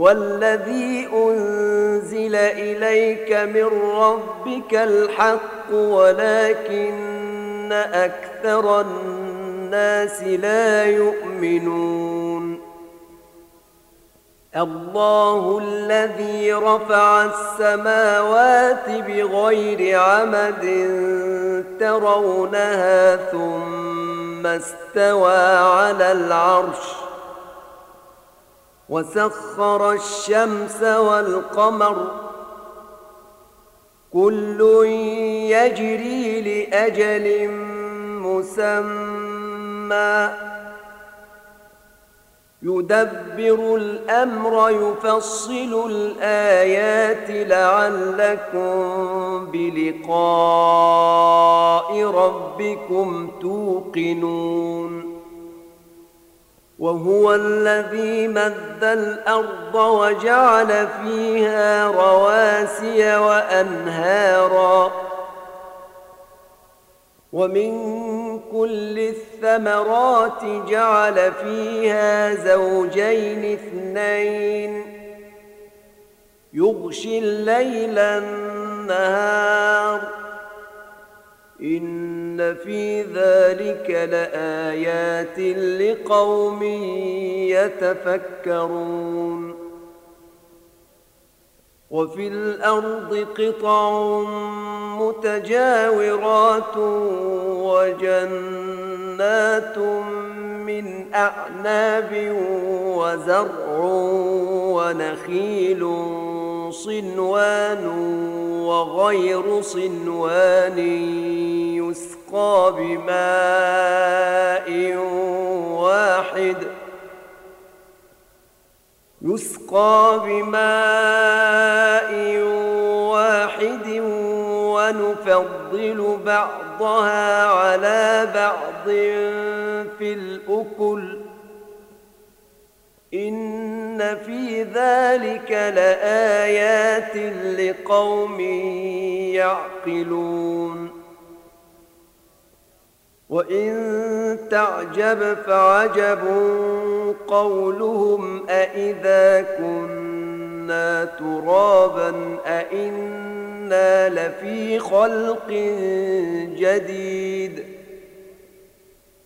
والذي أنزل إليك من ربك الحق ولكن أكثر الناس لا يؤمنون. الله الذي رفع السماوات بغير عمد ترونها ثم استوى على العرش. وسخر الشمس والقمر كل يجري لأجل مسمى. يدبر الأمر يفصل الآيات لعلكم بلقاء ربكم توقنون. وهو الذي مد الأرض وجعل فيها رواسي وأنهارا. ومن كل الثمرات جعل فيها زوجين اثنين. يغشي الليل النهار. إن في ذلك لآيات لقوم يتفكرون وفي الأرض قطع متجاورات وجنات من أعناب وزرع ونخيل صنوان وغير صنوان يسقى بماء واحد. يسقى بماء واحد ونفضل بعضها على بعض في الأكل. إن في ذلك لآيات لقوم يعقلون وإن تعجب فعجب قولهم أإذا كنا ترابا أإنا لفي خلق جديد ۖ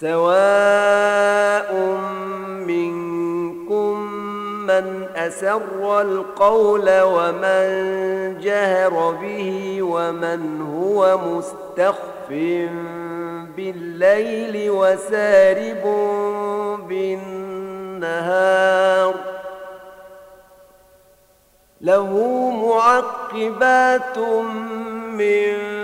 سواء منكم من أسر القول ومن جهر به ومن هو مستخف بالليل وسارب بالنهار. له معقبات من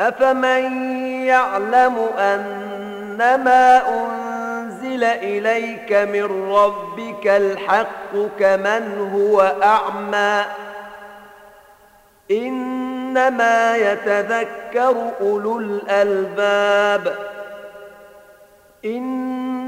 أفمن يعلم أنما أنزل إليك من ربك الحق كمن هو أعمى إنما يتذكر أولو الألباب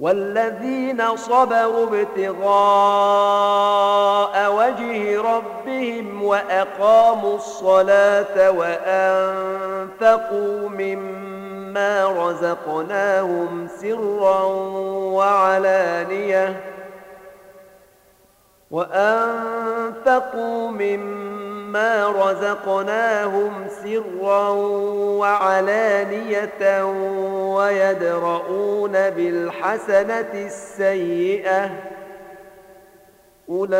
والذين صبروا ابتغاء وجه ربهم وأقاموا الصلاة وأنفقوا مما رزقناهم سرا وعلانية وأنفقوا مما مما رزقناهم سرا وعلانية ويدرؤون بالحسنة السيئة أولئك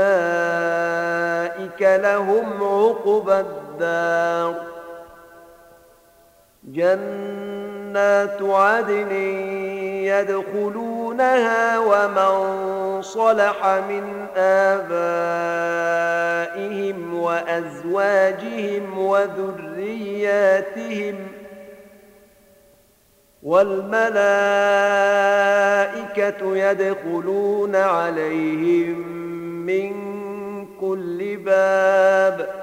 لهم عقبى الدار جنات عدن يدخلونها ومن صلح من آبائهم وأزواجهم وذرياتهم والملائكة يدخلون عليهم من كل باب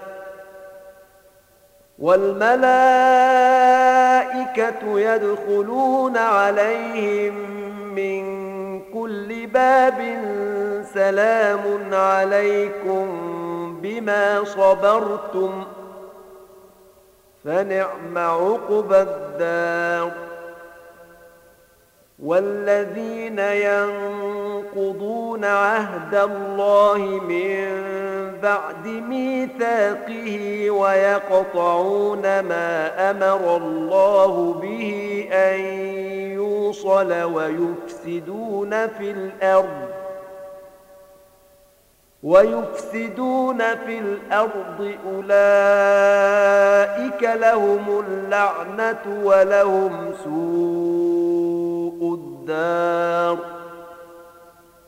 والملائكة يدخلون عليهم من كل باب سلام عليكم بما صبرتم فنعم عقبى الدار والذين ينقضون عهد الله من بعد ميثاقه ويقطعون ما أمر الله به أن يوصل ويفسدون في الأرض ويفسدون في الأرض أولئك لهم اللعنة ولهم سوء الدار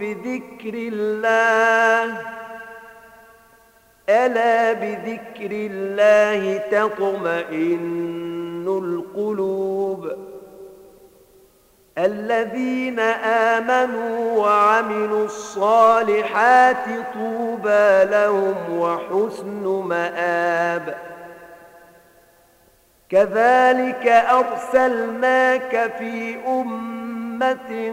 بذكر الله ألا بذكر الله تطمئن القلوب؟ الذين آمنوا وعملوا الصالحات طوبى لهم وحسن مآب. كذلك أرسلناك في أمة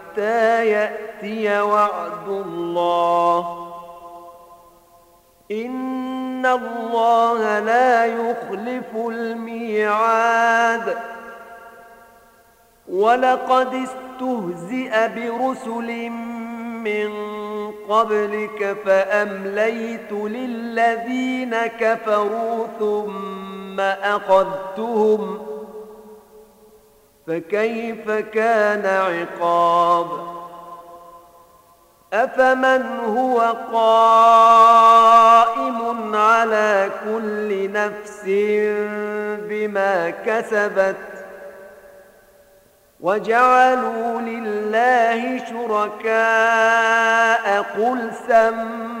يأتي وعد الله. إن الله لا يخلف الميعاد. ولقد استهزئ برسل من قبلك فأمليت للذين كفروا ثم أخذتهم فكيف كان عقاب؟ أفمن هو قائم على كل نفس بما كسبت؟ وجعلوا لله شركاء قل سموهم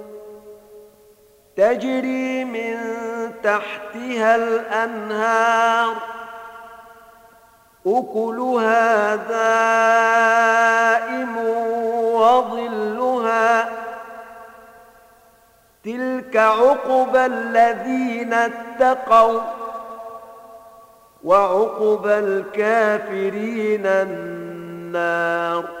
تجري من تحتها الأنهار أكلها دائم وظلها تلك عقبى الذين اتقوا وعقبى الكافرين النار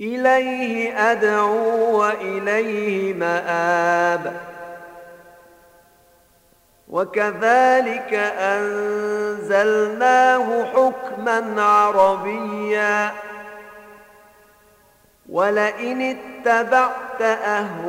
إليه أدعو وإليه مآب. وكذلك أنزلناه حكما عربيا. ولئن اتبعت أهواءهم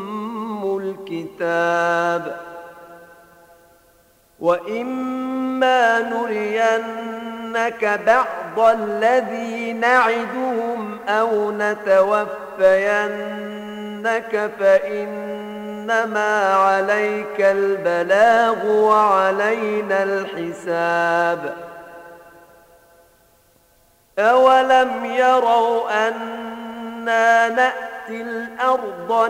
الكتاب وإما نرينك بعض الذي نعدهم أو نتوفينك فإنما عليك البلاغ وعلينا الحساب أولم يروا أنا نأتي الأرض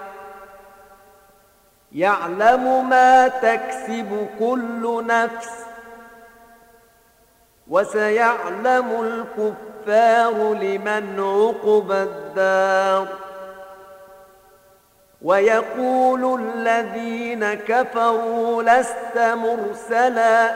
يعلم ما تكسب كل نفس وسيعلم الكفار لمن عقب الدار ويقول الذين كفروا لست مرسلا